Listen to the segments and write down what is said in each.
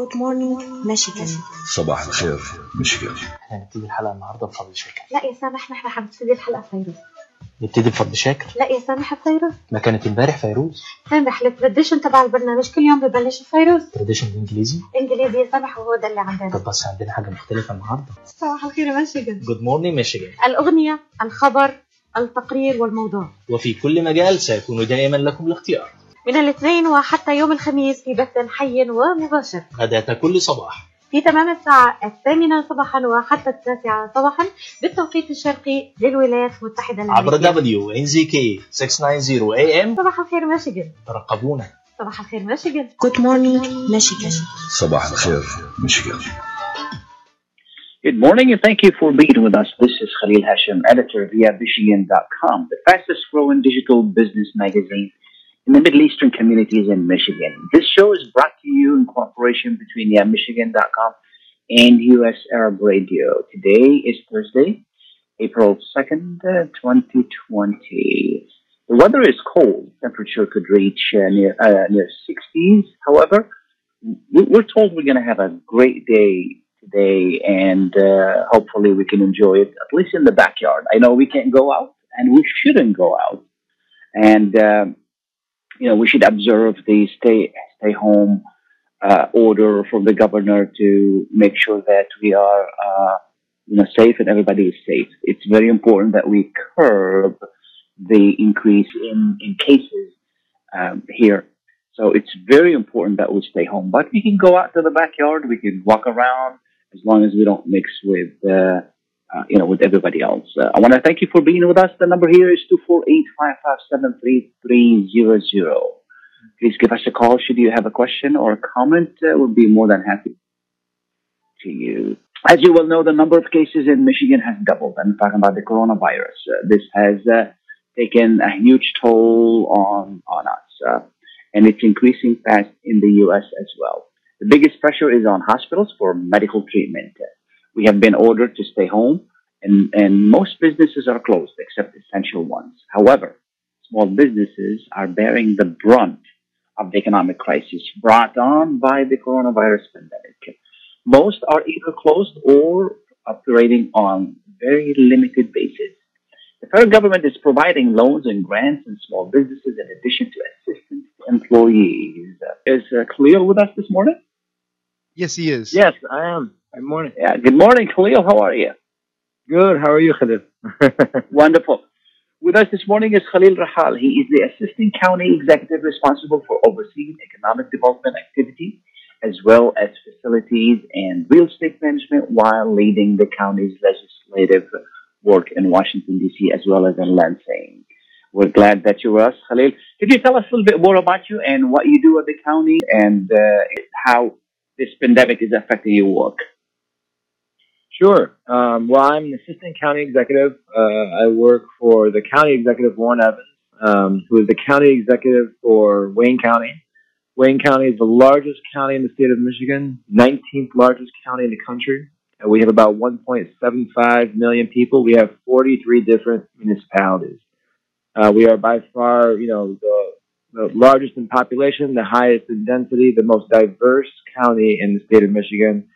Good morning ميشيغان صباح الخير ميشيغان. إحنا هنبتدي الحلقة النهارده بفضل شاكر. لا يا سامح نحن حنبتدي الحلقة فيروز نبتدي بفضل شاكر؟ لا يا سامح فيروز ما كانت امبارح فيروز؟ سامح التراديشن تبع البرنامج كل يوم ببلش فيروز تراديشن بالإنجليزي؟ إنجليزي يا سامح وهو ده اللي عندنا. طب بس عندنا حاجة مختلفة النهارده. صباح الخير يا ميشيغان. جود مورنينج ميشيغان. الأغنية الخبر التقرير والموضوع. وفي كل مجال سيكون دائما لكم الاختيار. من الاثنين وحتى يوم الخميس في بث حي ومباشر. غداة كل صباح. في تمام الساعة الثامنة صباحا وحتى التاسعة صباحا بالتوقيت الشرقي للولايات المتحدة عبر الأمريكية. زي كي 690 اي ام صباح الخير ميشيغان ترقبونا. صباح الخير ميشيغان Good morning, Michigan. صباح الخير ميشيغان Good morning and thank you for being with us. This is Khalil Hashem, editor via Michigan.com, the fastest growing digital business magazine in the Middle Eastern communities in Michigan. This show is brought to you in cooperation between yeah, Michigan.com and US Arab Radio. Today is Thursday, April 2nd, uh, 2020. The weather is cold. Temperature could reach uh, near, uh, near 60s. However, we- we're told we're going to have a great day today, and uh, hopefully we can enjoy it at least in the backyard. I know we can't go out, and we shouldn't go out, and um, you know we should observe the stay stay home uh, order from the governor to make sure that we are uh, you know safe and everybody is safe. It's very important that we curb the increase in in cases um, here. So it's very important that we stay home. But we can go out to the backyard. We can walk around as long as we don't mix with, uh, uh, you know, with everybody else. Uh, I want to thank you for being with us. The number here is two four eight five five seven three three zero zero. Please give us a call should you have a question or a comment. Uh, we'll be more than happy to you. As you well know, the number of cases in Michigan has doubled. I'm talking about the coronavirus. Uh, this has uh, taken a huge toll on on us. And it's increasing fast in the U.S. as well. The biggest pressure is on hospitals for medical treatment. We have been ordered to stay home, and, and most businesses are closed except essential ones. However, small businesses are bearing the brunt of the economic crisis brought on by the coronavirus pandemic. Most are either closed or operating on very limited basis. The federal government is providing loans and grants in small businesses in addition to assistance to employees. Is uh, with us this morning? Yes, he is. Yes, I am. Good morning. Yeah. Good morning, Khalil. How are you? Good. How are you, Khalil? Wonderful. With us this morning is Khalil Rahal. He is the Assistant County Executive responsible for overseeing economic development activities as well as facilities and real estate management while leading the county's legislative work in Washington, D.C., as well as in Lansing. We're glad that you're with us, Khalil. Could you tell us a little bit more about you and what you do at the county and uh, how this pandemic is affecting your work? Sure. Um, well, I'm an assistant county executive. Uh, I work for the county executive, Warren Evans, um, who is the county executive for Wayne County. Wayne County is the largest county in the state of Michigan, 19th largest county in the country. We have about 1.75 million people. We have 43 different municipalities. Uh, we are by far, you know, the, the largest in population, the highest in density, the most diverse county in the state of Michigan,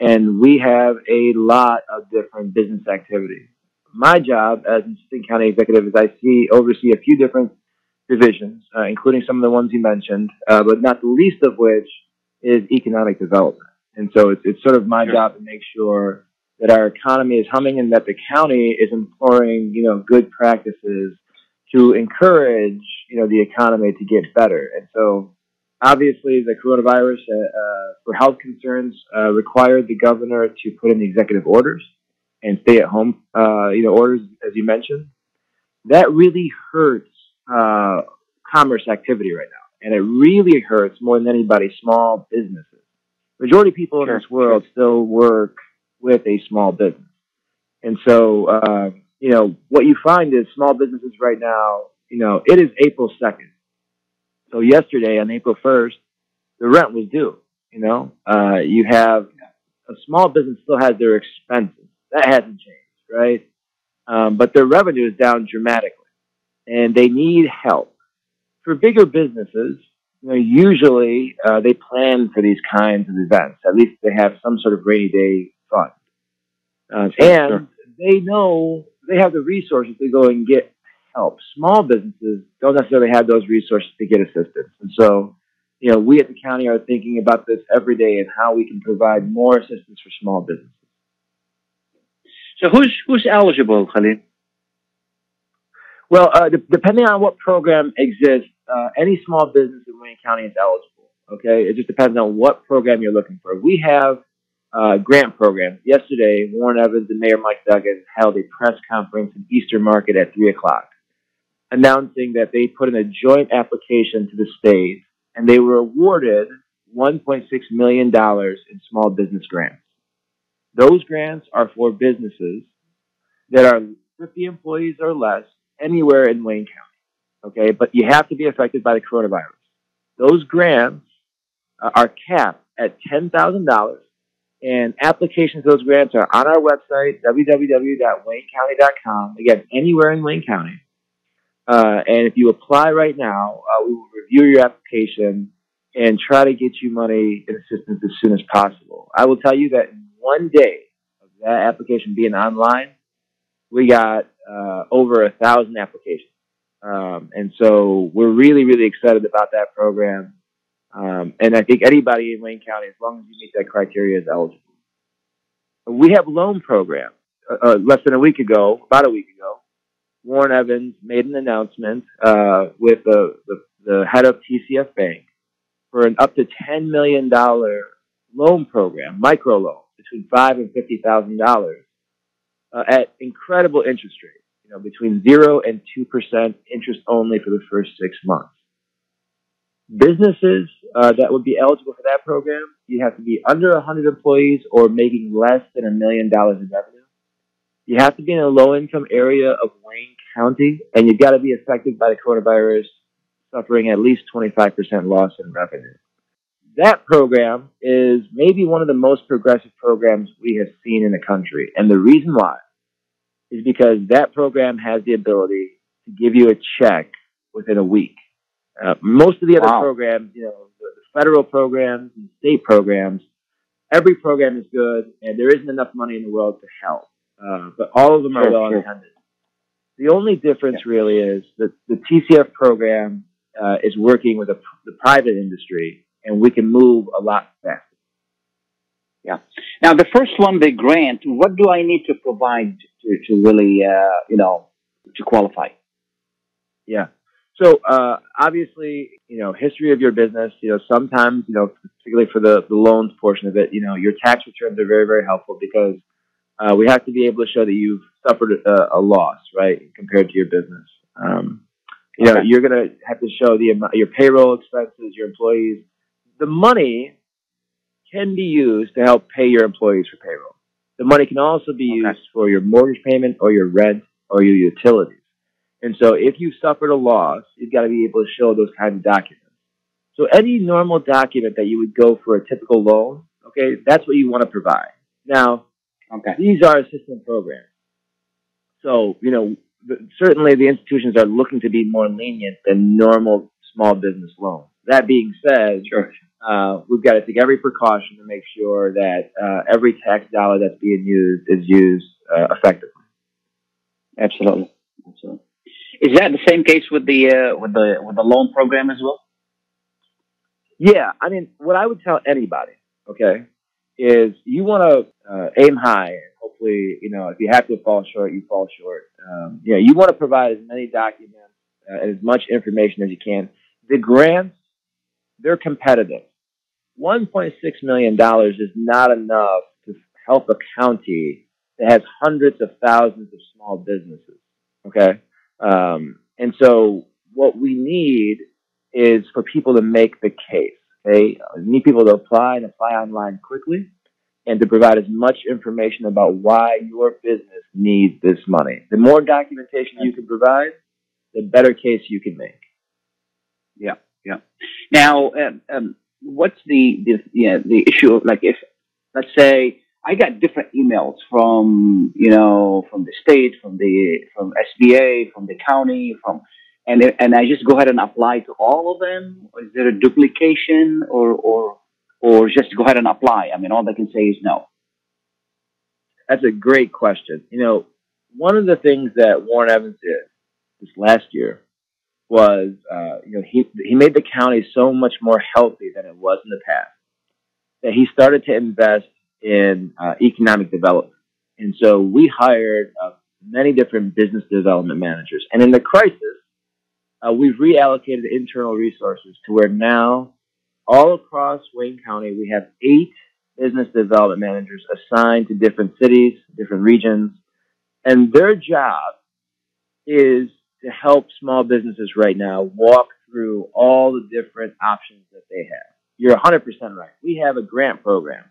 and we have a lot of different business activities. My job as an assistant county executive is I see oversee a few different divisions, uh, including some of the ones you mentioned, uh, but not the least of which is economic development. And so it's, it's sort of my Sure. job to make sure that our economy is humming and that the county is employing, you know, good practices to encourage, you know, the economy to get better. And so obviously the coronavirus uh, uh, for health concerns uh, required the governor to put in the executive orders and stay at home, uh, you know, orders, as you mentioned. That really hurts uh, commerce activity right now. And it really hurts more than anybody small businesses. Majority of people Sure, in this world still work with a small business. And so, uh, you know, what you find is small businesses right now, you know, it is April 2nd. So yesterday on April 1st, the rent was due, you know, uh, you have a small business still has their expenses. That hasn't changed, right? Um, but their revenue is down dramatically and they need help. For bigger businesses, you know, usually uh, they plan for these kinds of events. At least they have some sort of rainy day fund, uh, and sure. they know they have the resources to go and get help. Small businesses don't necessarily have those resources to get assistance, and so you know we at the county are thinking about this every day and how we can provide more assistance for small businesses. So who's who's eligible, Khalid? Well, uh, de- depending on what program exists, uh, any small business in Wayne County is eligible. Okay, it just depends on what program you're looking for. We have uh, grant programs. Yesterday, Warren Evans and Mayor Mike Duggan held a press conference in Eastern Market at three o'clock, announcing that they put in a joint application to the state, and they were awarded 1.6 million dollars in small business grants. Those grants are for businesses that are 50 employees or less anywhere in Wayne County. Okay, but you have to be affected by the coronavirus. Those grants are capped at ten thousand dollars, and applications to those grants are on our website www.waynecounty.com. Again, anywhere in Wayne County. Uh, and if you apply right now, uh, we will review your application and try to get you money and assistance as soon as possible. I will tell you that in one day of that application being online, we got uh, over a thousand applications. Um, and so we're really, really excited about that program. Um, and I think anybody in Wayne County, as long as you meet that criteria, is eligible. We have loan programs. Uh, uh, less than a week ago, about a week ago, Warren Evans made an announcement uh, with the, the, the head of TCF Bank for an up to $10 million loan program, micro loan, between five and $50,000 uh, at incredible interest rates, you know, between zero and two percent interest only for the first six months. Businesses uh, that would be eligible for that program, you have to be under 100 employees or making less than a million dollars in revenue. You have to be in a low-income area of Wayne County, and you've got to be affected by the coronavirus, suffering at least 25% loss in revenue. That program is maybe one of the most progressive programs we have seen in the country. And the reason why is because that program has the ability to give you a check within a week. Uh, most of the other Wow. programs, you know, the, the federal programs and state programs, every program is good, and there isn't enough money in the world to help. Uh, but all of them are Sure, well sure. intended. The only difference really is that the TCF program uh, is working with a, the private industry, and we can move a lot faster. Yeah. Now, the first one, the grant. What do I need to provide to, to really, uh, you know, to qualify? Yeah. So uh, obviously, you know, history of your business. You know, sometimes, you know, particularly for the the loans portion of it, you know, your tax returns are very very helpful because uh, we have to be able to show that you've suffered a, a loss, right, compared to your business. Um, you know, Okay. you're gonna have to show the amount, your payroll expenses, your employees. The money can be used to help pay your employees for payroll. The money can also be Okay. used for your mortgage payment or your rent or your utilities. And so if you suffered a loss, you've got to be able to show those kinds of documents. So any normal document that you would go for a typical loan, okay, that's what you want to provide. Now, Okay. these are assistance programs. So, you know, certainly the institutions are looking to be more lenient than normal small business loans. That being said, Sure. uh, we've got to take every precaution to make sure that uh, every tax dollar that's being used is used uh, effectively. Absolutely. Absolutely. Is that the same case with the uh, with the with the loan program as well? Yeah, I mean, what I would tell anybody, okay, is you want to uh, aim high. and Hopefully, you know, if you have to fall short, you fall short. Um, you you want to provide as many documents uh, and as much information as you can. The grants, they're competitive. $1.6 million is not enough to help a county that has hundreds of thousands of small businesses. Okay? Um, and so what we need is for people to make the case. We need people to apply and apply online quickly and to provide as much information about why your business needs this money. The more documentation you can provide, the better case you can make. Yeah, yeah. Now, um, um, what's the the the issue of like if let's say I got different emails from you know from the state, from the from SBA, from the county, from and and I just go ahead and apply to all of them? Is there a duplication, or or or just go ahead and apply? I mean, all they can say is no. That's a great question. You know, one of the things that Warren Evans did this last year was, uh, you know, he he made the county so much more healthy than it was in the past. That he started to invest in uh, economic development, and so we hired uh, many different business development managers. And in the crisis, uh, we've reallocated internal resources to where now, all across Wayne County, we have eight business development managers assigned to different cities, different regions, and their job is to help small businesses right now walk through all the different options that they have. You're 100% right. We have a grant program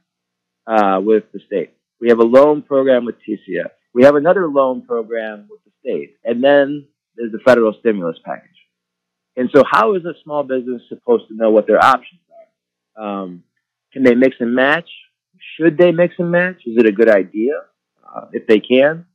uh, with the state. We have a loan program with TCF. We have another loan program with the state. And then there's the federal stimulus package. And so, how is a small business supposed to know what their options are? Um, can they mix and match? Should they mix and match? Is it a good idea? Uh, if they can,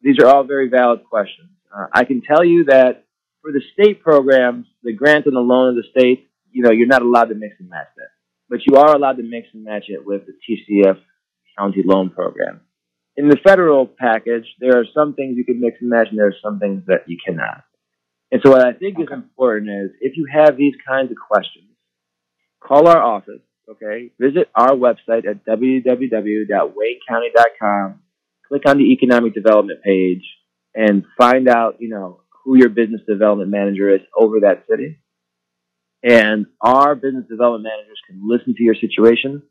these are all very valid questions. Uh, I can tell you that for the state programs, the grant and the loan of the state, you know, you're not allowed to mix and match that, but you are allowed to mix and match it with the TCF county loan program. In the federal package, there are some things you can mix and match, and there are some things that you cannot. And so, what I think okay. is important is if you have these kinds of questions, call our office. Okay, visit our website at www.waynecounty.com. Click on the economic development page and find out, you know, who your business development manager is over that city. And our business development managers can listen to your situation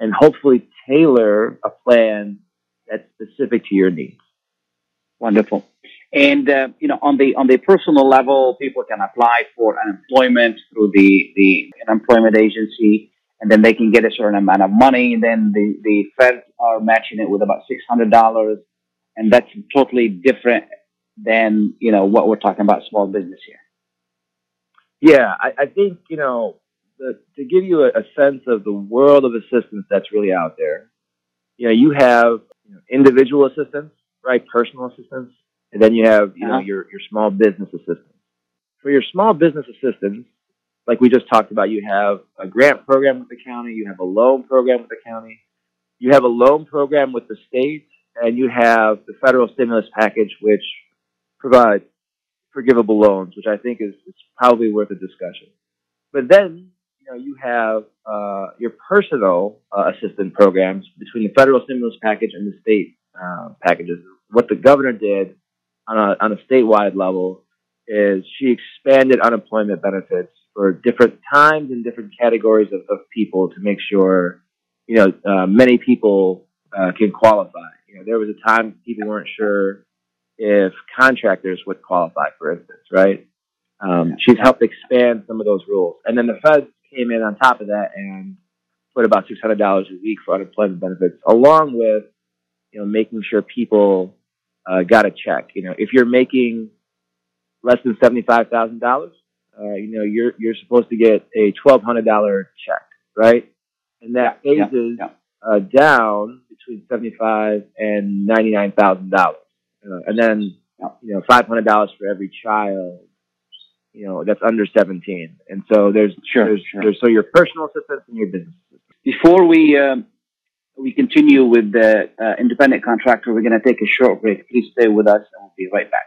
and hopefully tailor a plan that's specific to your needs. Wonderful. And uh, you know, on the on the personal level, people can apply for unemployment through the the unemployment agency, and then they can get a certain amount of money. And then the the feds are matching it with about six hundred dollars, and that's totally different than you know what we're talking about small business here. Yeah, I, I think you know the, to give you a, a sense of the world of assistance that's really out there. You know, you have you know, individual assistance, right? Personal assistance, and then you have you uh-huh. know your your small business assistance. For your small business assistance, like we just talked about, you have a grant program with the county, you have a loan program with the county, you have a loan program with the state, and you have the federal stimulus package, which provides forgivable loans, which I think is, is probably worth a discussion. But then you know, you have uh, your personal uh, assistance programs between the federal stimulus package and the state uh, packages. What the governor did on a, on a statewide level is she expanded unemployment benefits for different times and different categories of, of people to make sure, you know, uh, many people uh, can qualify. You know, there was a time people weren't sure if contractors would qualify, for instance, right? Um, she's helped expand some of those rules. And then the feds came in on top of that and put about six hundred dollars a week for unemployment benefits, along with you know making sure people uh, got a check. You know, if you're making less than seventy five thousand uh, dollars, you know you're you're supposed to get a twelve hundred dollar check, right? And that phases yeah, yeah. Uh, down between seventy five and ninety nine thousand dollars, uh, and then you know five hundred dollars for every child you know that's under 17 and so there's sure, there's, sure. there's so your personal assistance and your business before we um, we continue with the uh, independent contractor we're going to take a short break. Please stay with us and we'll be right back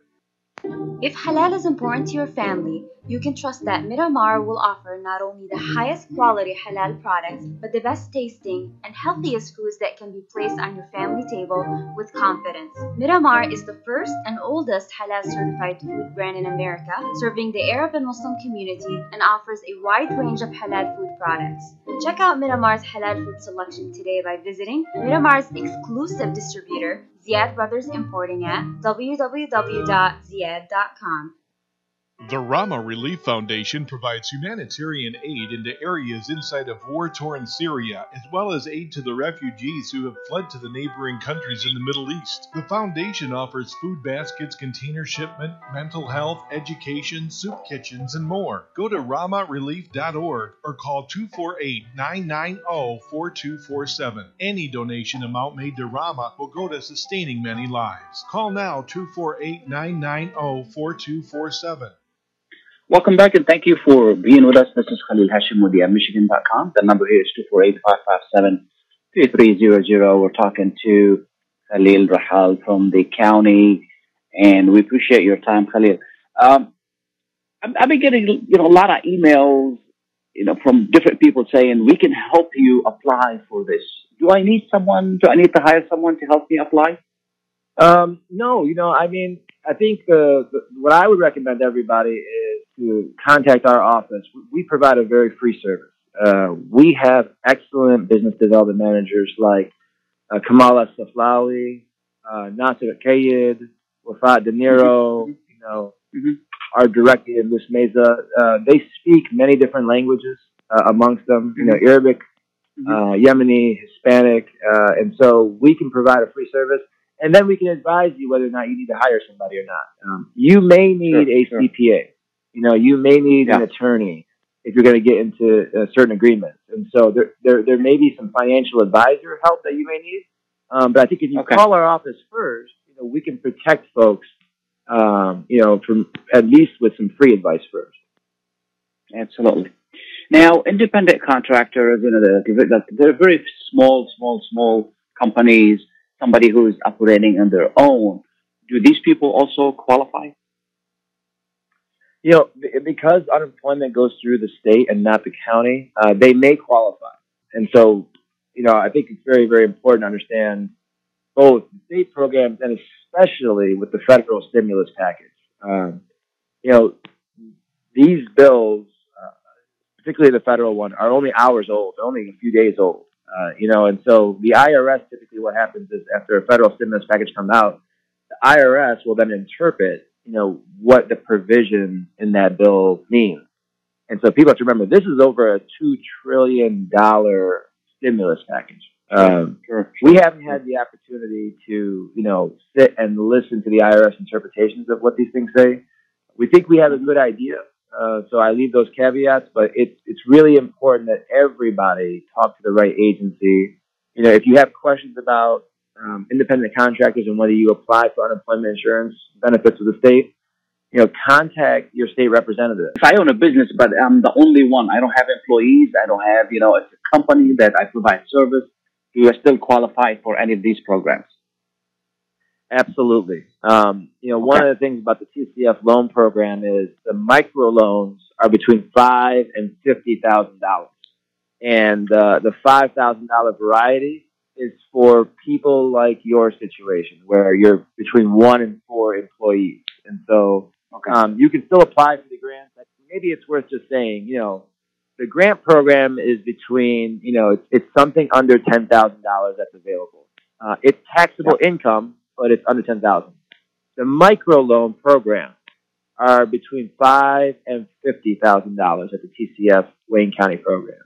If halal is important to your family, you can trust that Miramar will offer not only the highest quality halal products, but the best tasting and healthiest foods that can be placed on your family table with confidence. Miramar is the first and oldest halal certified food brand in America, serving the Arab and Muslim community and offers a wide range of halal food products. Check out Miramar's halal food selection today by visiting Miramar's exclusive distributor, Ziyad Brothers Importing at www.ziyad.com. The Rama Relief Foundation provides humanitarian aid into areas inside of war torn Syria, as well as aid to the refugees who have fled to the neighboring countries in the Middle East. The foundation offers food baskets, container shipment, mental health, education, soup kitchens, and more. Go to ramarelief.org or call 248 990 4247. Any donation amount made to Rama will go to sustaining many lives. Call now 248 990 4247. Welcome back and thank you for being with us. This is Khalil Hashim with the Michigan.com. The number here is 248-557-3300. We're talking to Khalil Rahal from the county and we appreciate your time, Khalil. Um, I've I've been getting, you know, a lot of emails, you know, from different people saying we can help you apply for this. Do I need someone? Do I need to hire someone to help me apply? Um, no, you know, I mean, I think uh, what I would recommend to everybody is to contact our office. We provide a very free service. Uh, we have excellent business development managers like uh, Kamala Saflawi, uh, Nasser Kayed, Wafat De Niro, you know, Mhm. our director, Ms. Meza. Uh, they speak many different languages uh, amongst them, you know, Arabic, uh, Yemeni, Hispanic, uh, and so we can provide a free service, and then we can advise you whether or not you need to hire somebody or not. Um, you may need Sure, a sure. CPA. You know, you may need an attorney if you're going to get into uh, certain agreements, and so there, there there may be some financial advisor help that you may need. Um, but I think if you Okay. call our office first, you know, we can protect folks, um, you know, from at least with some free advice first. Absolutely. Now, independent contractors, you know, they're, they're- they're very small, small, small companies, somebody who is operating on their own. Do these people also qualify? You know, because unemployment goes through the state and not the county, uh, they may qualify. And so, you know, I think it's very, very important to understand both the state programs and especially with the federal stimulus package. Um, you know, these bills, uh, particularly the federal one, are only hours old. Only a few days old. Uh, you know, and so the IRS typically what happens is after a federal stimulus package comes out, the IRS will then interpret, you know, what the provision in that bill means. And so people have to remember this is over a two trillion dollar stimulus package. Um, Sure. we haven't had the opportunity to, you know, sit and listen to the IRS interpretations of what these things say. We think we have a good idea, uh, so I leave those caveats. But it's it's really important that everybody talk to the right agency. You know, if you have questions about um, independent contractors and whether you apply for unemployment insurance benefits with the state, you know, contact your state representative. If I own a business, but I'm the only one, I don't have employees, I don't have, you know, it's a company that I provide service, do I still qualify for any of these programs? Absolutely. Um, you know, one of the things about the TCF loan program is the micro loans are between five and fifty thousand dollars, and uh, the five thousand dollar variety is for people like your situation, where you're between one and four employees, and so Okay. um, you can still apply for the grant. But maybe it's worth just saying, you know, the grant program is between, you know, it's, it's something under ten thousand dollars that's available. Uh, it's taxable income, but it's under ten thousand. The micro loan program are between five and fifty thousand dollars at the TCF Wayne County program.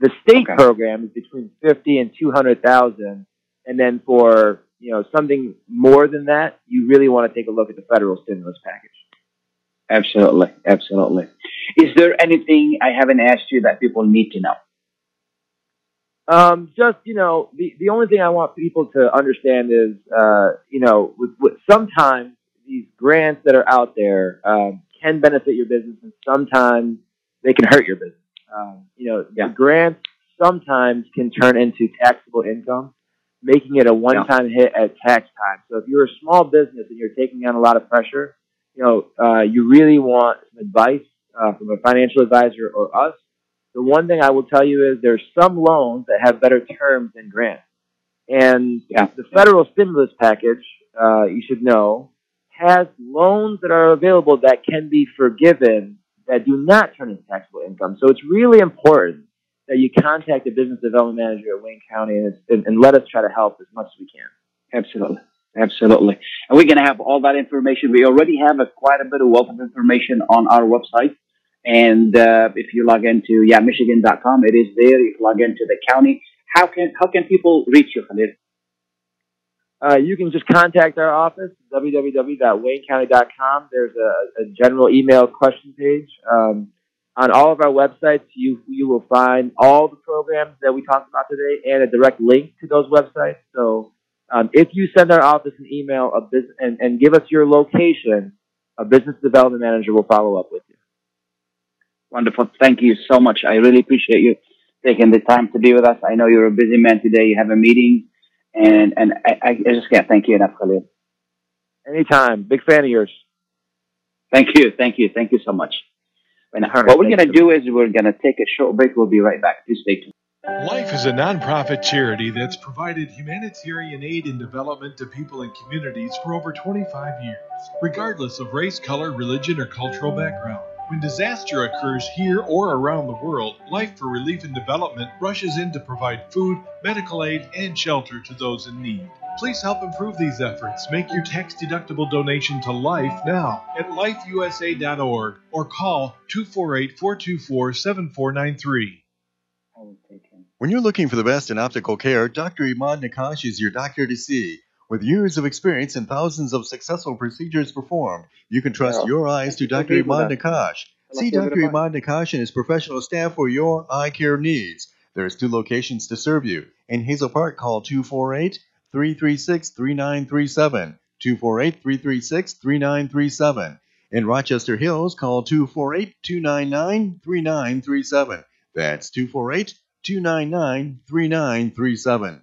The state Okay. program is between fifty and two hundred thousand, and then for you know something more than that, you really want to take a look at the federal stimulus package. Absolutely. Absolutely. Is there anything I haven't asked you that people need to know? Um, just you know, the the only thing I want people to understand is, uh, you know, with, with sometimes these grants that are out there um, can benefit your business, and sometimes they can hurt your business. Um, you know, Yeah. grants sometimes can turn into taxable income, making it a one-time hit at tax time. So if you're a small business and you're taking on a lot of pressure, you you know, uh, you really want some advice uh, from a financial advisor or us, the one thing I will tell you is there's some loans that have better terms than grants. And Yeah. the federal stimulus package, uh, you should know, has loans that are available that can be forgiven that do not turn into taxable income. So it's really important that you contact a business development manager at Wayne County and, and, and let us try to help as much as we can. Absolutely. Absolutely. And we're going to have all that information. We already have a, quite a bit of wealth of information on our website. And uh, if you log into yeah, Michigan.com, it is there. If you log into the county, how can how can people reach you, Khalid? Uh, you can just contact our office, www.waynecounty.com. There's a, a general email question page. Um, on all of our websites, you you will find all the programs that we talked about today and a direct link to those websites. So um, if you send our office an email a business, and, and give us your location, a business development manager will follow up with you. Wonderful. Thank you so much. I really appreciate you taking the time to be with us. I know you're a busy man today. You have a meeting, and and I, I just can't thank you enough, Khalid. Anytime. Big fan of yours. Thank you, thank you, thank you so much. And All right, what we're going to you. do is we're going to take a short break. We'll be right back. Please stay tuned. Life is a nonprofit charity that's provided humanitarian aid and development to people and communities for over 25 years, regardless of race, color, religion, or cultural background. When disaster occurs here or around the world, Life for Relief and Development rushes in to provide food, medical aid, and shelter to those in need. Please help improve these efforts. Make your tax deductible donation to Life now at lifeusa.org or call 248 424 7493. When you're looking for the best in optical care, Dr. Imad Nakash is your doctor to see. With years of experience and thousands of successful procedures performed, you can trust Well, your eyes to Dr. agreed with Imad that. Nakash. See Dr. Imad Nakash and his professional staff for your eye care needs. There's two locations to serve you. In Hazel Park, call 248 336 3937. 248 336 3937. In Rochester Hills, call 248 299 3937. That's 248 299 3937.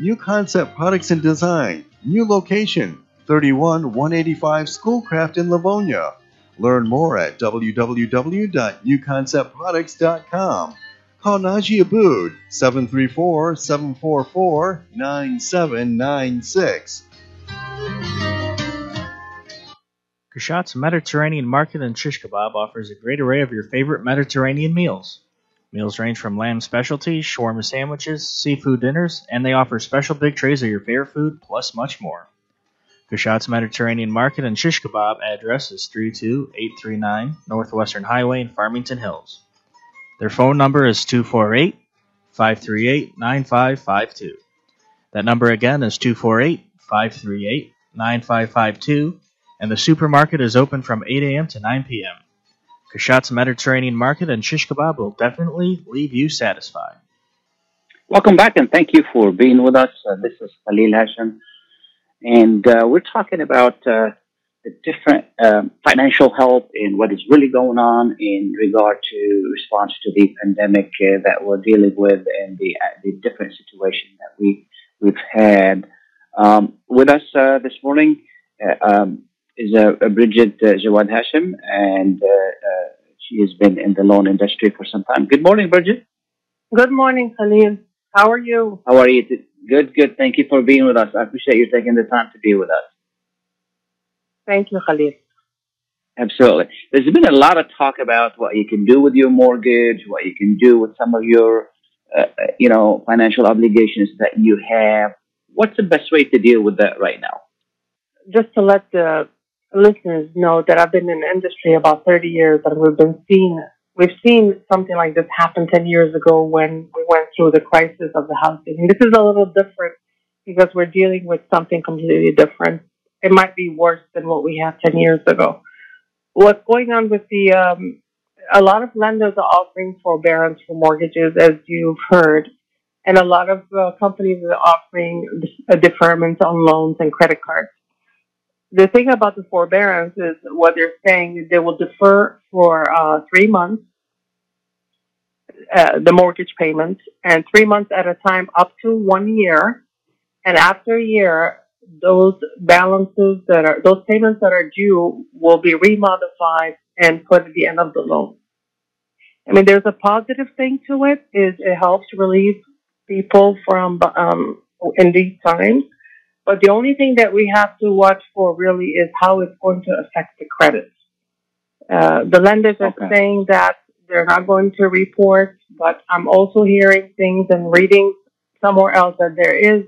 New Concept Products and Design, new location, 31 185 Schoolcraft in Livonia. Learn more at www.newconceptproducts.com. Call Naji Abood 734 744 9796. Kashat's Mediterranean Market and Shish Kebab offers a great array of your favorite Mediterranean meals. Meals range from lamb specialties, shawarma sandwiches, seafood dinners, and they offer special big trays of your favorite food, plus much more. Kashat's Mediterranean Market and Shish Kebab address is 32839 Northwestern Highway in Farmington Hills. Their phone number is 248 538 9552. That number again is 248 538 9552, and the supermarket is open from 8 a.m. to 9 p.m. Kashat's Mediterranean Market and Shish Kebab will definitely leave you satisfied. Welcome back, and thank you for being with us. Uh, this is Khalil Hashim, and uh, we're talking about uh, the different um, financial help and what is really going on in regard to response to the pandemic uh, that we're dealing with and the uh, the different situation that we we've had. Um, with us uh, this morning um, is uh, Bridget uh, Jawad Hashim, and uh, uh, she has been in the loan industry for some time. Good morning, Bridget. Good morning, Khalil. How are you? How are you? Good, good. Thank you for being with us. I appreciate you taking the time to be with us. Thank you, Khalil. Absolutely. There's been a lot of talk about what you can do with your mortgage, what you can do with some of your, uh, you know, financial obligations that you have. What's the best way to deal with that right now? Just to let the listeners know that I've been in the industry about 30 years and we've been seeing, we've seen something like this happen 10 years ago when we went through the crisis of the housing. And this is a little different because we're dealing with something completely different. It might be worse than what we had 10 years ago. What's going on with the, um, a lot of lenders are offering forbearance for mortgages, as you've heard, and a lot of uh, companies are offering a deferment on loans and credit cards. The thing about the forbearance is what they're saying they will defer for uh, three months uh, the mortgage payment and three months at a time up to one year. And after a year, those balances that are, those payments that are due will be remodified and put at the end of the loan. I mean, there's a positive thing to it is it helps relieve people from, um, in these times. But the only thing that we have to watch for really is how it's going to affect the credit. Uh, the lenders are Okay. saying that they're not going to report, but I'm also hearing things and reading somewhere else that there is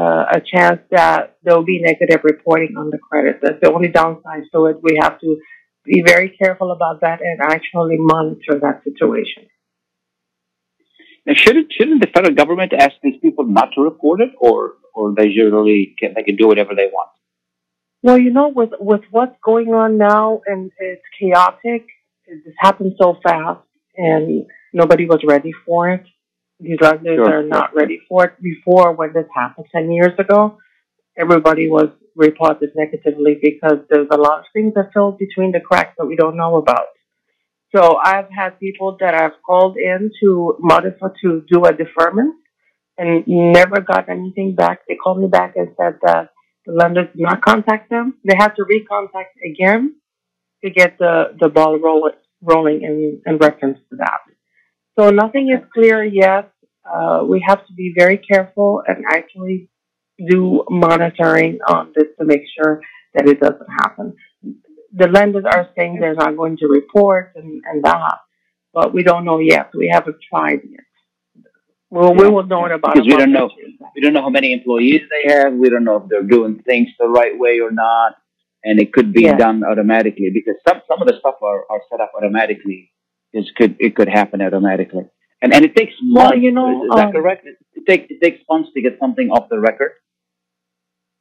uh, a chance that there will be negative reporting on the credit. That's the only downside to it. We have to be very careful about that and actually monitor that situation. Now, shouldn't shouldn't the federal government ask these people not to report it, or or they generally can, they can do whatever they want? Well, you know, with with what's going on now, and it's chaotic. It just happened so fast, and nobody was ready for it. These lenders Sure. are not ready for it. Before, when this happened ten years ago, everybody was reported negatively because there's a lot of things that fell between the cracks that we don't know about. So I've had people that I've called in to modify to do a deferment and never got anything back. They called me back and said that the lenders did not contact them. They had to recontact again to get the, the ball roll, rolling in, in reference to that. So nothing is clear yet. Uh, we have to be very careful and actually do monitoring on this to make sure that it doesn't happen. The lenders are saying they're not going to report and, and that, but we don't know yet. We haven't tried yet. Well, we will know in about because we month don't or know two. we don't know how many employees they have. We don't know if they're doing things the right way or not, and it could be Yeah. done automatically because some some of the stuff are, are set up automatically. It could it could happen automatically, and and it takes Well, months. you know, is, is that um, correct? It, it takes it takes months to get something off the record.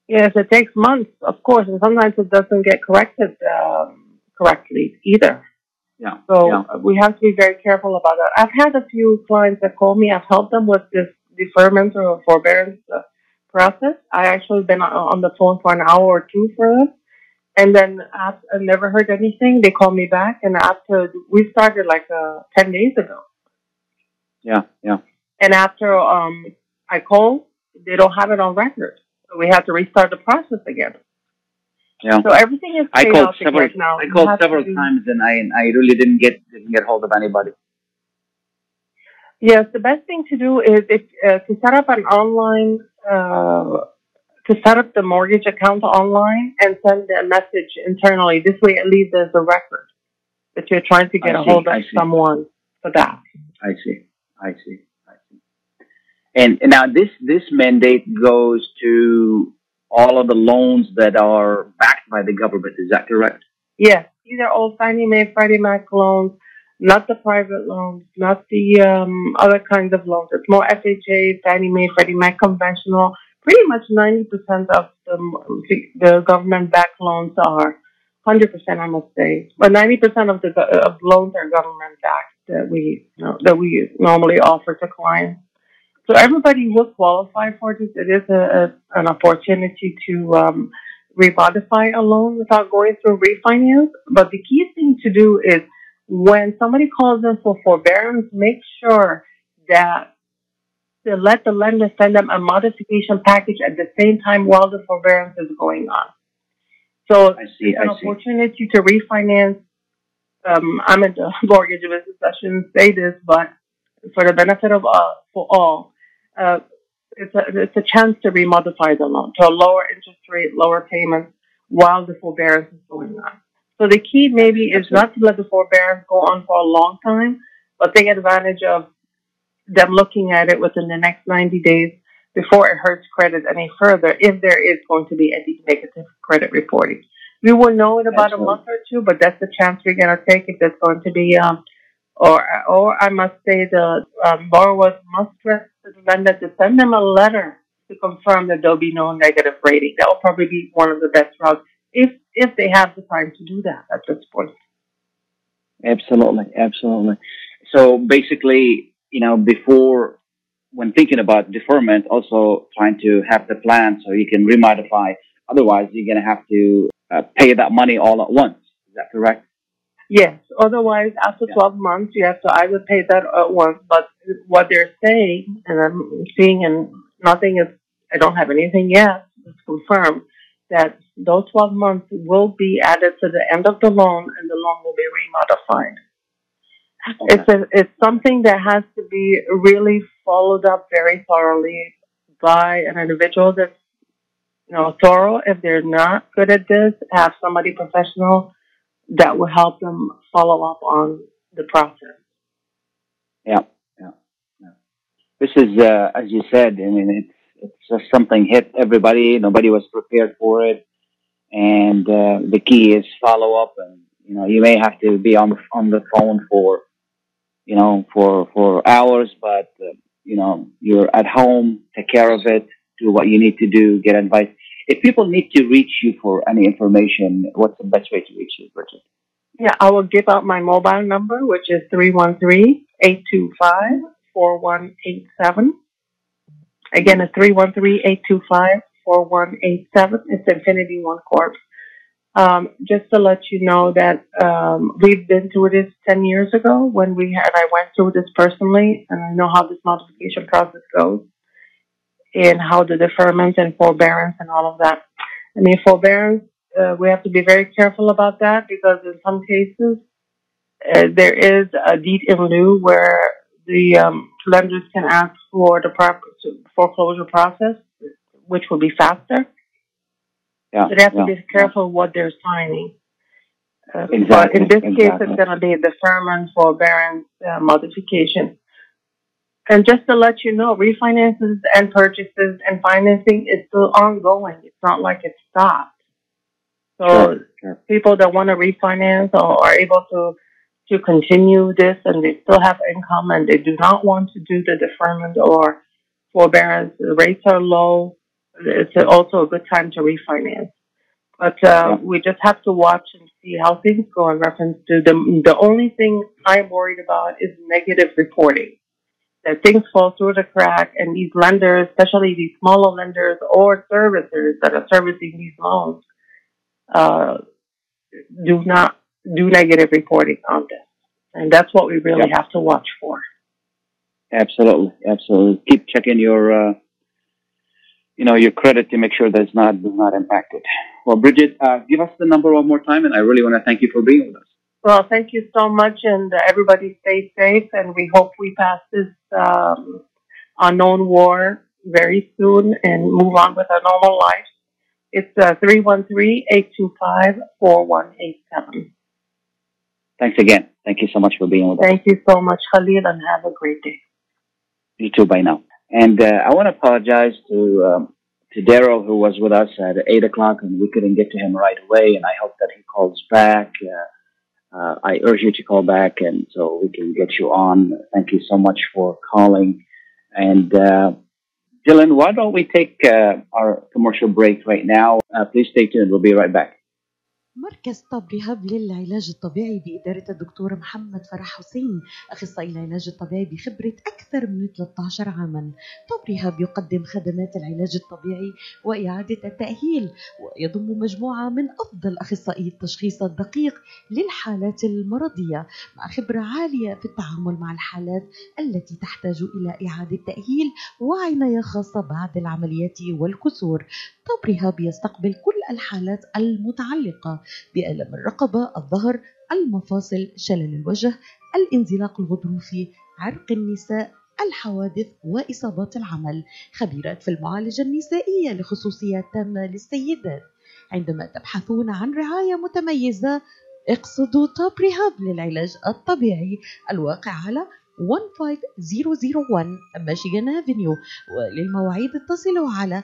Yes, it takes months, of course, and sometimes it doesn't get corrected um, correctly either. Yeah. So yeah. uh, we have to be very careful about that. I've had a few clients that call me. I've helped them with this deferment or forbearance uh, process. I actually been on, the phone for an hour or two for them, and then I never heard anything. They call me back, and after we started like uh, ten days ago, Yeah. Yeah. and after um, I call, they don't have it on record. So we have to restart the process again. Yeah. So everything is I called several. now. I called several to- times, and I I really didn't get didn't get hold of anybody. Yes, the best thing to do is if, uh, to set up an online, uh, to set up the mortgage account online and send a message internally. This way, at least there's a record that you're trying to get I a see, hold of someone for that. I see. I see. I see. And, and now this this mandate goes to all of the loans that are backed by the government. Is that correct? Yes, these are all Fannie Mae, Freddie Mac loans, not the private loans, not the um, other kinds of loans. It's more FHA, Fannie Mae, Freddie Mac conventional. Pretty much 90% of the, the government-backed loans are 100%, I must say, but 90% of the of loans are government-backed that we you know, that we normally offer to clients. So everybody will qualify for this. It is a, a an opportunity to um, remodify a loan without going through refinance. But the key thing to do is when somebody calls in for forbearance, make sure that to let the lender send them a modification package at the same time while the forbearance is going on. So I see. it's an I see. opportunity to refinance. Um, I'm in the mortgage business. I shouldn't say this, but for the benefit of all, for all, uh, it's a it's a chance to remodify the loan to a lower interest rate, lower payment while the forbearance is going on. So the key maybe is not to let the forbearance go on for a long time, but take advantage of them looking at it within the next 90 days before it hurts credit any further if there is going to be any negative credit reporting. We will know in about a month or two, but that's the chance we're going to take if there's going to be, um, or, or I must say the um, borrowers must request the lender to send them a letter to confirm that there'll be no negative rating. That will probably be one of the best routes if if they have the time to do that at this point. Absolutely, absolutely. So basically, you know, before when thinking about deferment, also trying to have the plan so you can remodify. Otherwise, you're going to have to uh, pay that money all at once. Is that correct? Yes. Otherwise, after 12 months, you have to either pay that at once. But what they're saying, and I'm seeing, and nothing is, I don't have anything yet. It's confirmed that those 12 months will be added to the end of the loan, and the loan will be remodified. It's a, it's something that has to be really followed up very thoroughly by an individual that's you know thorough. If they're not good at this, have somebody professional that will help them follow up on the process. Yeah, yeah, yeah. This is, uh, as you said, I mean, it's it's just something hit everybody. Nobody was prepared for it, and uh, the key is follow up. And you know, you may have to be on the on the phone for, you know, for for hours, but uh, you know, you're at home, take care of it, do what you need to do, get advice. If people need to reach you for any information, what's the best way to reach you, Bridget? Yeah, I will give out my mobile number, which is 313-825-4187. Again, it's 313-825-4187. It's Infinity One Corp. Um, just to let you know that um, we've been through this 10 years ago when we had, I went through this personally, and I know how this modification process goes and how the deferment and forbearance and all of that. I mean, forbearance, uh, we have to be very careful about that because in some cases, uh, there is a deed in lieu where the um, lenders can ask for the proper foreclosure process, which will be faster. Yeah, So they have to be careful what they're signing. Uh, But in this case, it's going to be a deferment, forbearance, uh, modification. And just to let you know, refinances and purchases and financing is still ongoing. It's not like it stopped. So Sure, sure. people that want to refinance or are able to to continue this and they still have income and they do not want to do the deferment or forbearance, the rates are low. It's also a good time to refinance. But uh, we just have to watch and see how things go in reference to the the only thing I'm worried about is negative reporting. Things fall through the crack and these lenders, especially these smaller lenders or servicers that are servicing these loans, uh, do not do negative reporting on this. And that's what we really Yeah. have to watch for. Absolutely, absolutely. Keep checking your, uh, you know, your credit to make sure that it's not not impacted. Well, Bridget, uh, give us the number one more time, and I really want to thank you for being with us. Well, thank you so much, and everybody stay safe, and we hope we pass this um, unknown war very soon and move on with our normal life. It's uh, 313-825-4187. Thanks again. Thank you so much for being with us. Thank you so much, Khalil, and have a great day. You too by now. And uh, I want to apologize to um, to Daryl who was with us at eight o'clock and we couldn't get to him right away. And I hope that he calls back. Uh, uh, I urge you to call back and so we can get you on. Thank you so much for calling. And uh, Dylan, why don't we take uh, our commercial break right now? Uh, please stay tuned. We'll be right back. مركز طب رهاب للعلاج الطبيعي بإدارة الدكتور محمد فرح حسين أخصائي العلاج الطبيعي بخبرة أكثر من 13 عاما. طب رهاب يقدم خدمات العلاج الطبيعي وإعادة التأهيل ويضم مجموعة من أفضل أخصائي التشخيص الدقيق للحالات المرضية مع خبرة عالية في التعامل مع الحالات التي تحتاج إلى إعادة تأهيل وعناية خاصة بعد العمليات والكسور. طب رهاب يستقبل كل الحالات المتعلقة بألم الرقبة، الظهر، المفاصل، شلل الوجه، الانزلاق الغضروفي، عرق النساء، الحوادث وإصابات العمل، خبيرات في المعالجة النسائية لخصوصيات تامة للسيدات. عندما تبحثون عن رعاية متميزة اقصدوا توب ريهاب للعلاج الطبيعي. الواقع على 15001 ميشيغان افنيو وللمواعيد اتصلوا على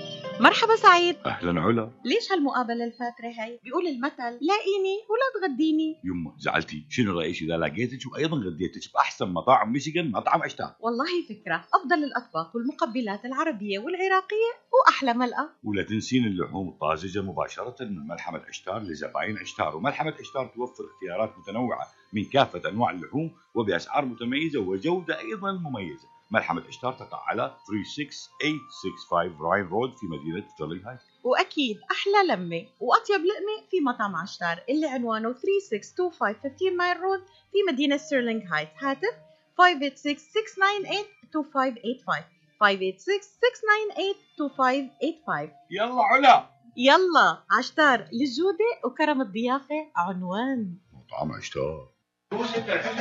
مرحبا سعيد. أهلا علا. ليش هالمقابلة الفاترة هي؟ بيقول المثل لاقيني ولا تغديني. يما زعلتي. شنو رأيك إذا لقيتك وأيضا غديتك بأحسن مطاعم ميشيغان مطعم عشتار والله فكرة. أفضل الأطباق والمقبلات العربية والعراقية وأحلى ملقا ولا تنسين اللحوم الطازجة مباشرة من ملحمة عشتار لزباين عشتار. وملحمة عشتار توفر اختيارات متنوعة من كافة أنواع اللحوم وبأسعار متميزة وجودة أيضا مميزة. عشتار تقع على 36865 راين رود في مدينة ستيرلينغ هايت. وأكيد أحلى لمة وأطيب لقمة في مطعم عشتار اللي عنوانه 3625 15 مايل رود في مدينة ستيرلينغ هايت. هاتف 586-698-2585 586-698-2585 يلا علا. يلا عشتار للجودة وكرم الضيافة عنوان. مطعم عشتار. يوسف الحسن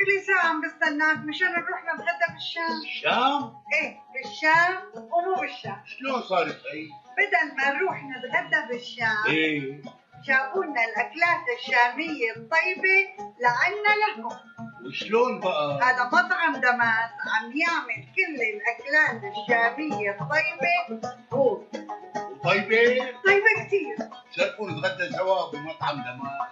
إلي ساعة عم بستناك مشان نروح نتغدى بالشام الشام؟ إيه بالشام ومو بالشام شلون صارت هي؟ بدل ما نروح نتغدى بالشام إيه جابوا لنا الأكلات الشامية الطيبة لعنا لهم. وشلون بقى؟ هذا مطعم دماس. عم يعمل كل الأكلات الشامية الطيبة هو. طيبة؟ طيبة كتير شرفوا نتغدى سوا بمطعم دمار.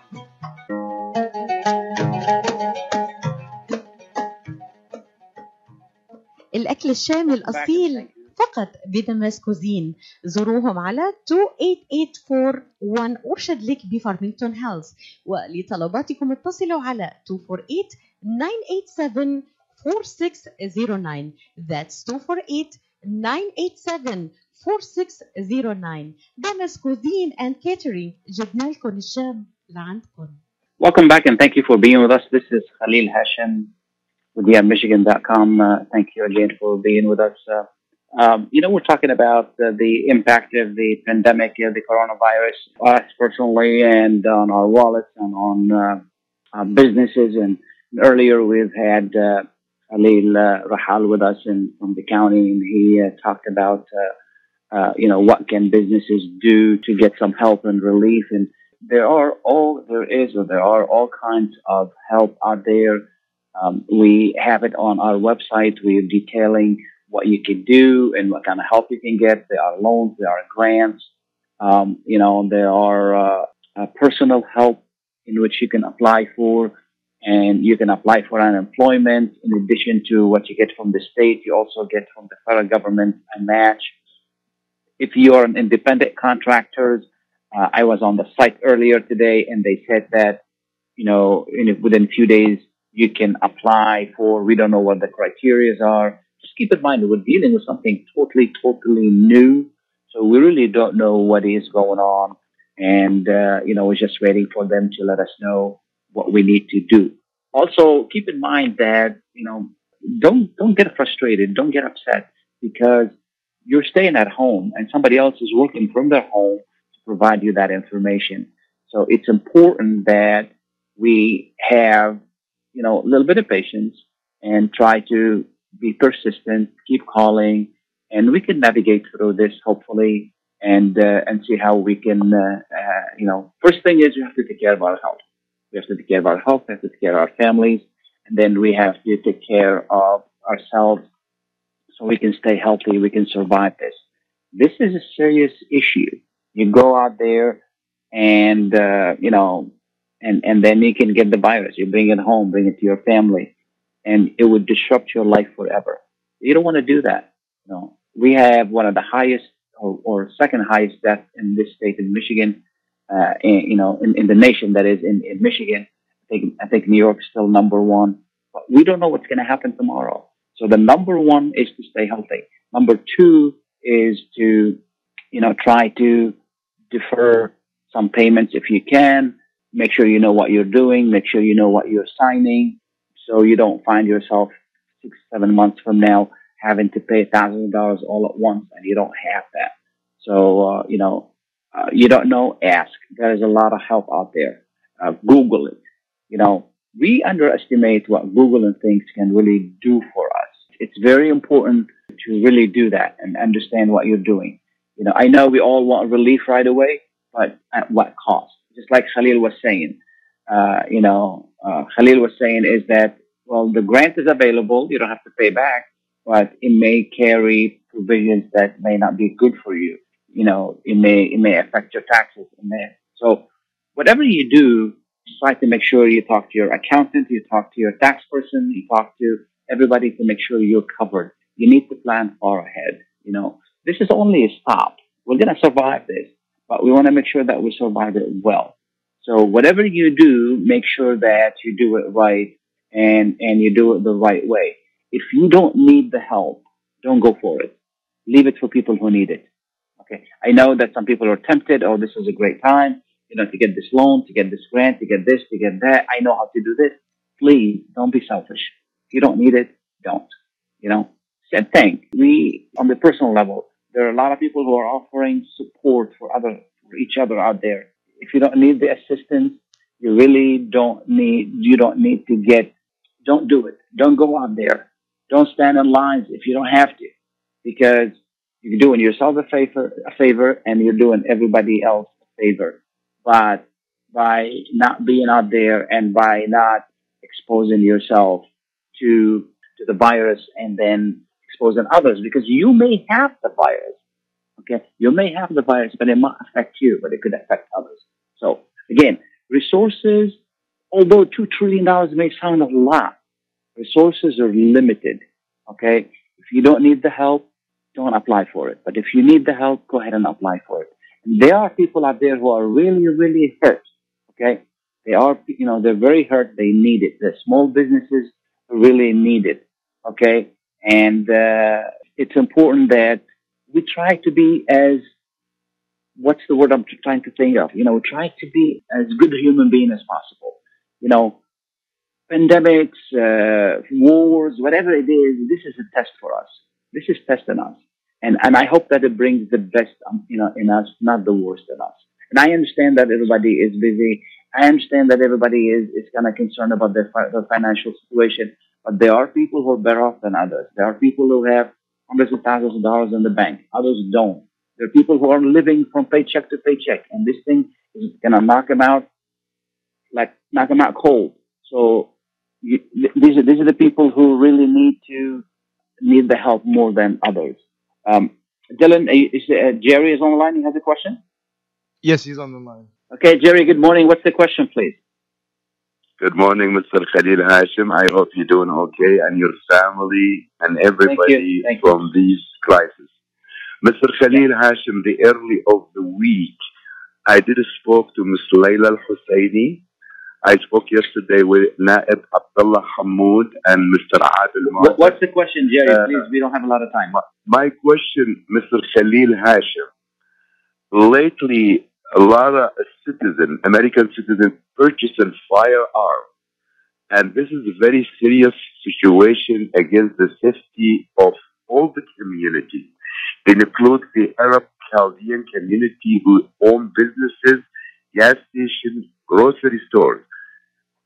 الأكل الشامي الأصيل فقط بدمس كوزين. زوروهم على 28841 أرشد لك بفارمينغتون هيلز. ولطلباتكم اتصلوا على 248-987-4609 That's 4609 ده مسكوزين and catering جبنا لكم الشام لعندكم Welcome back and thank you for being with us. This is Khalil Hashem with theamichigan.com. Uh, thank you again for being with us. Uh, um, you know, we're talking about uh, the impact of the pandemic, uh, the coronavirus, us personally, and on our wallets and on uh, businesses. And earlier we've had uh, Khalil uh, Rahal with us in, from the county, and he uh, talked about uh, you know, what can businesses do to get some help and relief. And there are all there is, or there are all kinds of help out there. Um, we have it on our website. We're detailing what you can do and what kind of help you can get. There are loans, there are grants. Um, you know, there are uh, uh, personal help in which you can apply for, and you can apply for unemployment in addition to what you get from the state. You also get from the federal government a match. If you are an independent contractor, uh, I was on the site earlier today, and they said that you know in, within a few days you can apply for. We don't know what the criteria are. Just keep in mind we're dealing with something totally, totally new. So we really don't know what is going on, and uh, you know we're just waiting for them to let us know what we need to do. Also, keep in mind that you know don't don't get frustrated, don't get upset because you're staying at home and somebody else is working from their home to provide you that information. So it's important that we have you know a little bit of patience and try to be persistent, keep calling, and we can navigate through this hopefully and uh, and see how we can uh, uh, you know first thing is we have to take care of our health. We have to take care of our health. We have to take care of our families, and then we have to take care of ourselves so we can stay healthy. We can survive this. This is a serious issue. You go out there, and uh, you know, and and then you can get the virus. You bring it home, bring it to your family, and it would disrupt your life forever. You don't want to do that. You know, we have one of the highest or, or second highest death in this state in Michigan. Uh, in, you know, in, in the nation that is in, in Michigan. I think I think New York is still number one. But we don't know what's going to happen tomorrow. So the number one is to stay healthy. Number two is to, you know, try to defer some payments if you can. Make sure you know what you're doing. Make sure you know what you're signing, so you don't find yourself six, seven months from now having to pay thousands of dollars all at once, and you don't have that. So, uh, you know, uh, you don't know, ask. There is a lot of help out there. Uh, Google it. You know, we underestimate what Google and things can really do for us. It's very important to really do that and understand what you're doing. You know, I know we all want relief right away, but at what cost? Just like Khalil was saying, uh, you know, uh, Khalil was saying is that, well, the grant is available. You don't have to pay back, but it may carry provisions that may not be good for you. You know, it may it may affect your taxes. It may, so whatever you do, try to make sure you talk to your accountant, you talk to your tax person, you talk to everybody to make sure you're covered. You need to plan far ahead. You know, this is only a stop. We're gonna survive this, but we want to make sure that we survive it well. So whatever you do, make sure that you do it right and and you do it the right way. If you don't need the help, don't go for it. Leave it for people who need it. Okay. I know that some people are tempted. Oh, this is a great time, you know, to get this loan, to get this grant, to get this, to get that. I know how to do this. Please don't be selfish. If you don't need it, don't. You know, same thing. We, on the personal level, there are a lot of people who are offering support for other, for each other out there. If you don't need the assistance, you really don't need, you don't need to get, don't do it. Don't go out there. Don't stand in lines if you don't have to, because you're doing yourself a favor, a favor, and you're doing everybody else a favor. But by not being out there and by not exposing yourself to to the virus and then exposing others, because you may have the virus. Okay, you may have the virus, but it might affect you, but it could affect others. So again, resources, although two trillion dollars may sound a lot, resources are limited. Okay, if you don't need the help, don't apply for it. But if you need the help, go ahead and apply for it. And there are people out there who are really, really hurt. Okay, they are, you know, they're very hurt. They need it. The small businesses really need it. Okay, and uh, it's important that we try to be as what's the word I'm trying to think of? You know, try to be as good a human being as possible. You know, pandemics, uh, wars, whatever it is, this is a test for us. This is testing us. And, and I hope that it brings the best, um, you know, in us, not the worst in us. And I understand that everybody is busy. I understand that everybody is, is kind of concerned about their, fi- their financial situation. But there are people who are better off than others. There are people who have hundreds of thousands of dollars in the bank. Others don't. There are people who are living from paycheck to paycheck. And this thing is going to knock them out, like, knock them out cold. So you, these are, these are the people who really need to, need the help more than others. Um, Dylan, is, uh, Jerry is on the line. He has a question. Yes, he's on the line. Okay, Jerry. Good morning. What's the question, please? Good morning, Mr. Khalil Hashim. I hope you're doing okay and your family and everybody Thank from these crises. Mr. Khalil Hashim, the early of the week, I did spoke to Ms. Layla Al-Husseini. I spoke yesterday with Naib Abdullah Hammoud and Mr. Adil What, what's the question, Jerry? Uh, Please, we don't have a lot of time. My question, Mr. Khalil Hashim. Lately, a lot of citizens, American citizens, purchasing firearms. And this is a very serious situation against the safety of all the community. It includes the Arab Chaldean community who own businesses, gas stations, grocery stores.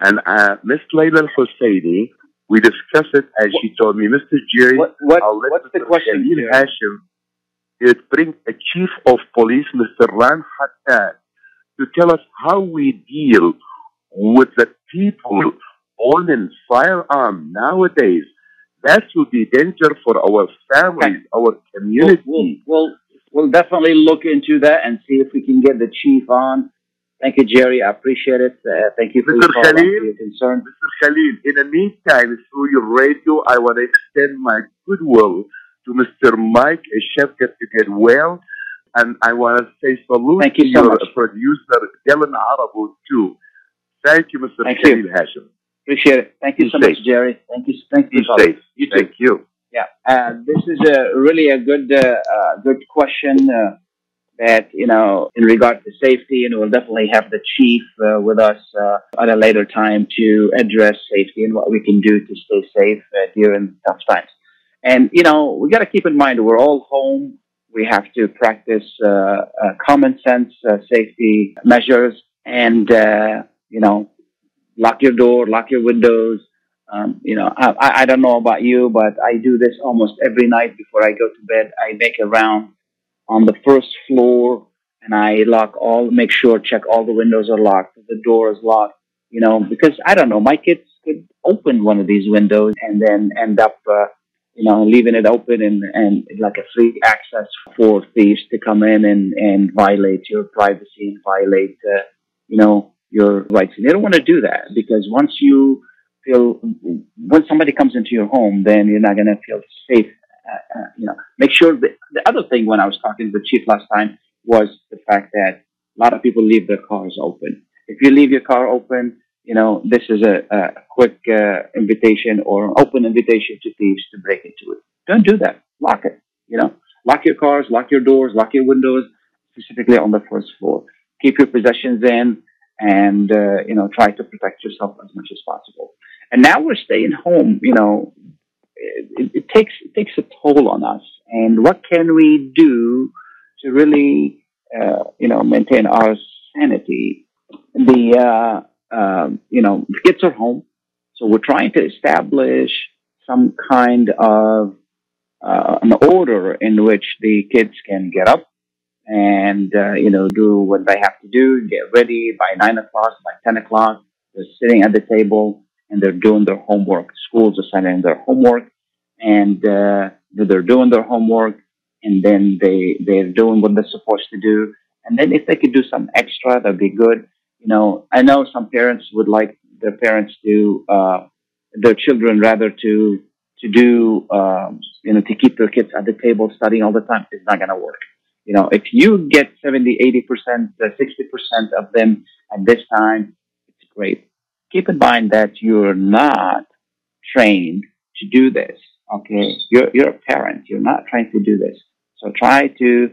And uh, Ms. Layla Al-Husseini, we discussed it and she told me, Mr. Jerry, What, what, I'll let what's the question? Hashim it brings a chief of police, Mr. Ran Hattan, to tell us how we deal with the people owning firearm nowadays. That will be danger for our families, our community. We'll, we'll, we'll definitely look into that and see if we can get the chief on. Thank you, Jerry. I appreciate it. Uh, thank you for Mr. your Khalil? your concern. Mr. Khalil, in the meantime, through your radio, I want to extend my goodwill to Mr. Mike Shevkat to get well. And I want to say salute Thank to you so your much. producer, Dylan Arabu, too. Thank you, Mr. Thank Khalil you. Hashim. Appreciate it. Thank you Be so safe. much, Jerry. Thank you. Thank you. Be safe. You too. Thank you. Yeah, uh, this is a really a good uh, uh, good question uh, that you know in regard to safety, and we'll definitely have the chief uh, with us uh, at a later time to address safety and what we can do to stay safe uh, during tough times. And you know we got to keep in mind we're all home. We have to practice uh, uh, common sense uh, safety measures, and uh, you know lock your door, lock your windows. Um, you know, I, I don't know about you, but I do this almost every night before I go to bed. I make a round on the first floor and I lock all, make sure, check all the windows are locked, the door is locked, you know, because I don't know, my kids could open one of these windows and then end up, uh, you know, leaving it open and, and like a free access for thieves to come in and, and violate your privacy and violate, uh, you know, your rights. And they don't want to do that because once you feel, when somebody comes into your home, then you're not going to feel safe. Uh, uh, you know, make sure that the other thing when I was talking to the chief last time was the fact that a lot of people leave their cars open. If you leave your car open, you know, this is a, a quick uh, invitation or an open invitation to thieves to break into it. Don't do that. Lock it. You know, lock your cars, lock your doors, lock your windows, specifically on the first floor. Keep your possessions in, and uh, you know, try to protect yourself as much as possible. And now we're staying home. You know, it, it takes it takes a toll on us. And what can we do to really, uh, you know, maintain our sanity? The uh, um, you know, the kids are home. So we're trying to establish some kind of uh, an order in which the kids can get up and, uh, you know, do what they have to do, get ready by nine o'clock, by 10 o'clock. They're sitting at the table and they're doing their homework. Schools are sending their homework and, uh, they're doing their homework and then they, they're doing what they're supposed to do. And then if they could do some extra, that'd be good you know, I know some parents would like their parents to, uh, their children rather to, to do, um, you know, to keep their kids at the table studying all the time. It's not going to work. You know, if you get 70, 80%, uh, 60% of them at this time, it's great. Keep in mind that you're not trained to do this. Okay. You're, you're a parent. You're not trying to do this. So try to,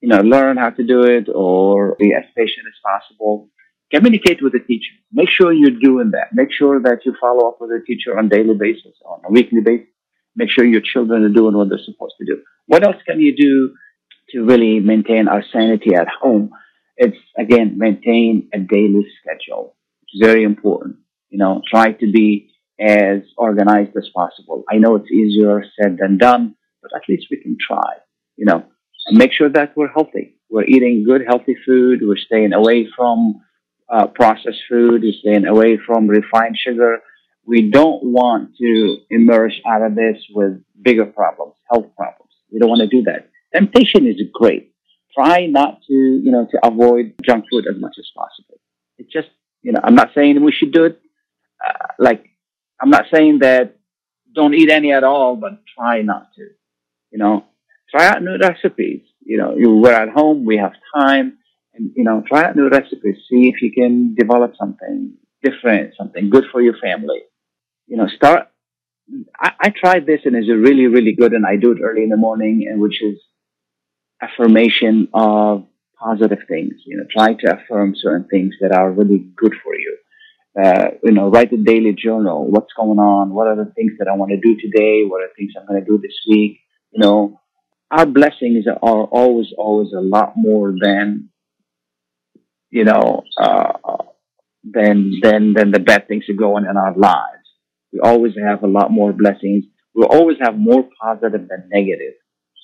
you know, learn how to do it or be as patient as possible communicate with the teacher. Make sure you're doing that. Make sure that you follow up with the teacher on a daily basis, on a weekly basis. Make sure your children are doing what they're supposed to do. What else can you do to really maintain our sanity at home? It's again, maintain a daily schedule. It's very important. You know, try to be as organized as possible. I know it's easier said than done, but at least we can try, you know, make sure that we're healthy. We're eating good, healthy food. We're staying away from uh, processed food, is staying away from refined sugar. We don't want to emerge out of this with bigger problems, health problems. We don't want to do that. Temptation is great. Try not to, you know, to avoid junk food as much as possible. It's just, you know, I'm not saying we should do it. Uh, like, I'm not saying that don't eat any at all, but try not to. You know, try out new recipes. You know, you, we're at home, we have time and, you know, try out new recipes. See if you can develop something different, something good for your family. You know, start. I, I tried this and it's really, really good, and I do it early in the morning, and which is affirmation of positive things. You know, try to affirm certain things that are really good for you. Uh, you know, write a daily journal. What's going on? What are the things that I want to do today? What are the things I'm going to do this week? You know, our blessings are always, always a lot more than you know, uh, than than the bad things that go on in our lives. We always have a lot more blessings. We always have more positive than negative.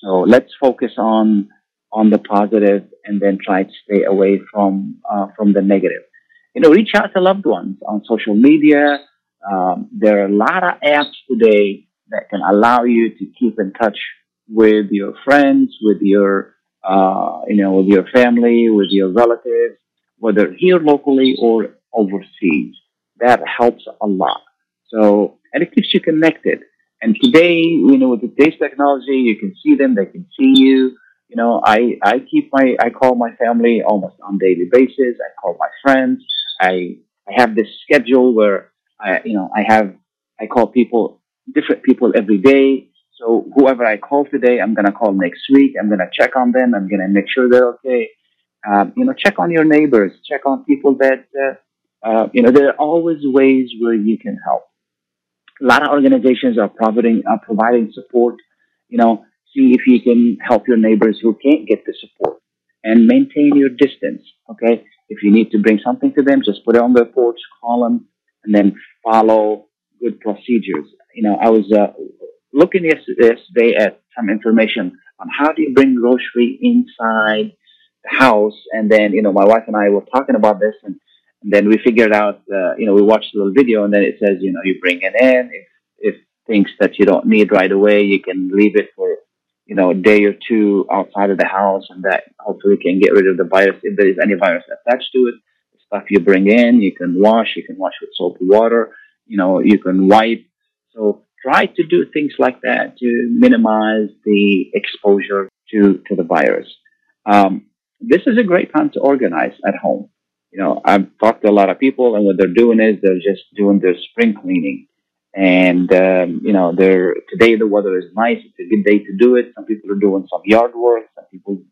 So let's focus on on the positive and then try to stay away from uh, from the negative. You know, reach out to loved ones on social media. Um, there are a lot of apps today that can allow you to keep in touch with your friends, with your uh, you know, with your family, with your relatives whether here locally or overseas. That helps a lot. So, and it keeps you connected. And today, you know, with today's technology, you can see them, they can see you. You know, I, I keep my, I call my family almost on daily basis. I call my friends. I, I have this schedule where I, you know, I have, I call people, different people every day. So whoever I call today, I'm going to call next week. I'm going to check on them. I'm going to make sure they're okay. Um, you know, check on your neighbors, check on people that, uh, uh, you know, there are always ways where you can help. A lot of organizations are providing, are providing support. You know, see if you can help your neighbors who can't get the support and maintain your distance. Okay. If you need to bring something to them, just put it on their porch, them, and then follow good procedures. You know, I was, uh, looking yesterday at some information on how do you bring grocery inside house. And then, you know, my wife and I were talking about this and, and then we figured out, uh, you know, we watched a little video and then it says, you know, you bring it in. If, if things that you don't need right away. You can leave it for, you know, a day or two outside of the house and that hopefully can get rid of the virus if there is any virus attached to it. The stuff you bring in, you can wash, you can wash with soap and water, you know, you can wipe. So try to do things like that to minimize the exposure to, to the virus. Um, this is a great time to organize at home. You know, I've talked to a lot of people, and what they're doing is they're just doing their spring cleaning. And um, you know, they're today the weather is nice; it's a good day to do it. Some people are doing some yard work. Some people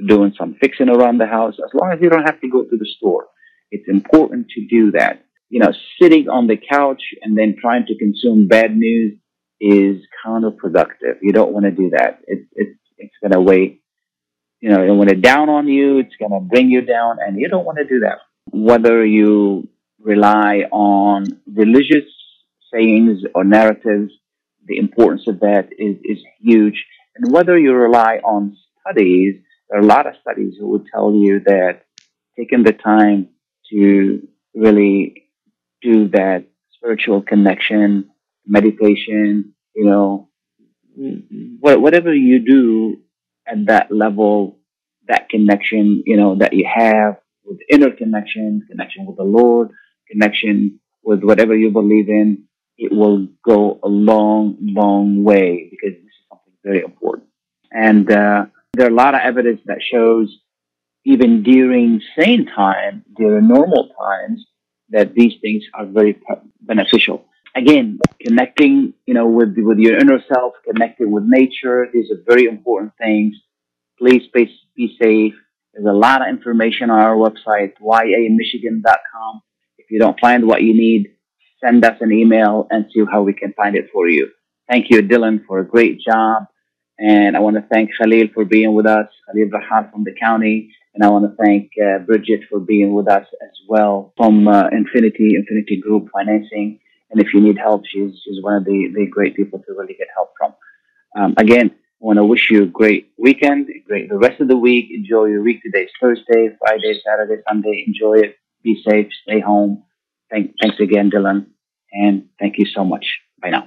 are doing some fixing around the house. As long as you don't have to go to the store, it's important to do that. You know, sitting on the couch and then trying to consume bad news is counterproductive. You don't want to do that. It's it's it's going to weigh you know, when it's down on you, it's going to bring you down, and you don't want to do that. Whether you rely on religious sayings or narratives, the importance of that is, is huge. And whether you rely on studies, there are a lot of studies who would tell you that taking the time to really do that spiritual connection, meditation, you know, whatever you do at that level, that connection, you know, that you have with inner connection, connection with the Lord, connection with whatever you believe in, it will go a long, long way because this is something very important. And uh, there are a lot of evidence that shows even during sane time, during normal times, that these things are very beneficial. Again, connecting, you know, with with your inner self, connecting with nature. These are very important things. Please be, be safe. There's a lot of information on our website, yamichigan.com. If you don't find what you need, send us an email and see how we can find it for you. Thank you, Dylan, for a great job. And I want to thank Khalil for being with us, Khalil Rahal from the county. And I want to thank uh, Bridget for being with us as well from uh, Infinity, Infinity Group Financing. And if you need help, she's, she's one of the, the great people to really get help from. Um, again, I want to wish you a great weekend, great the rest of the week. Enjoy your week. Today's Thursday, Friday, Saturday, Sunday. Enjoy it. Be safe. Stay home. Thank, thanks again, Dylan. And thank you so much. Bye now.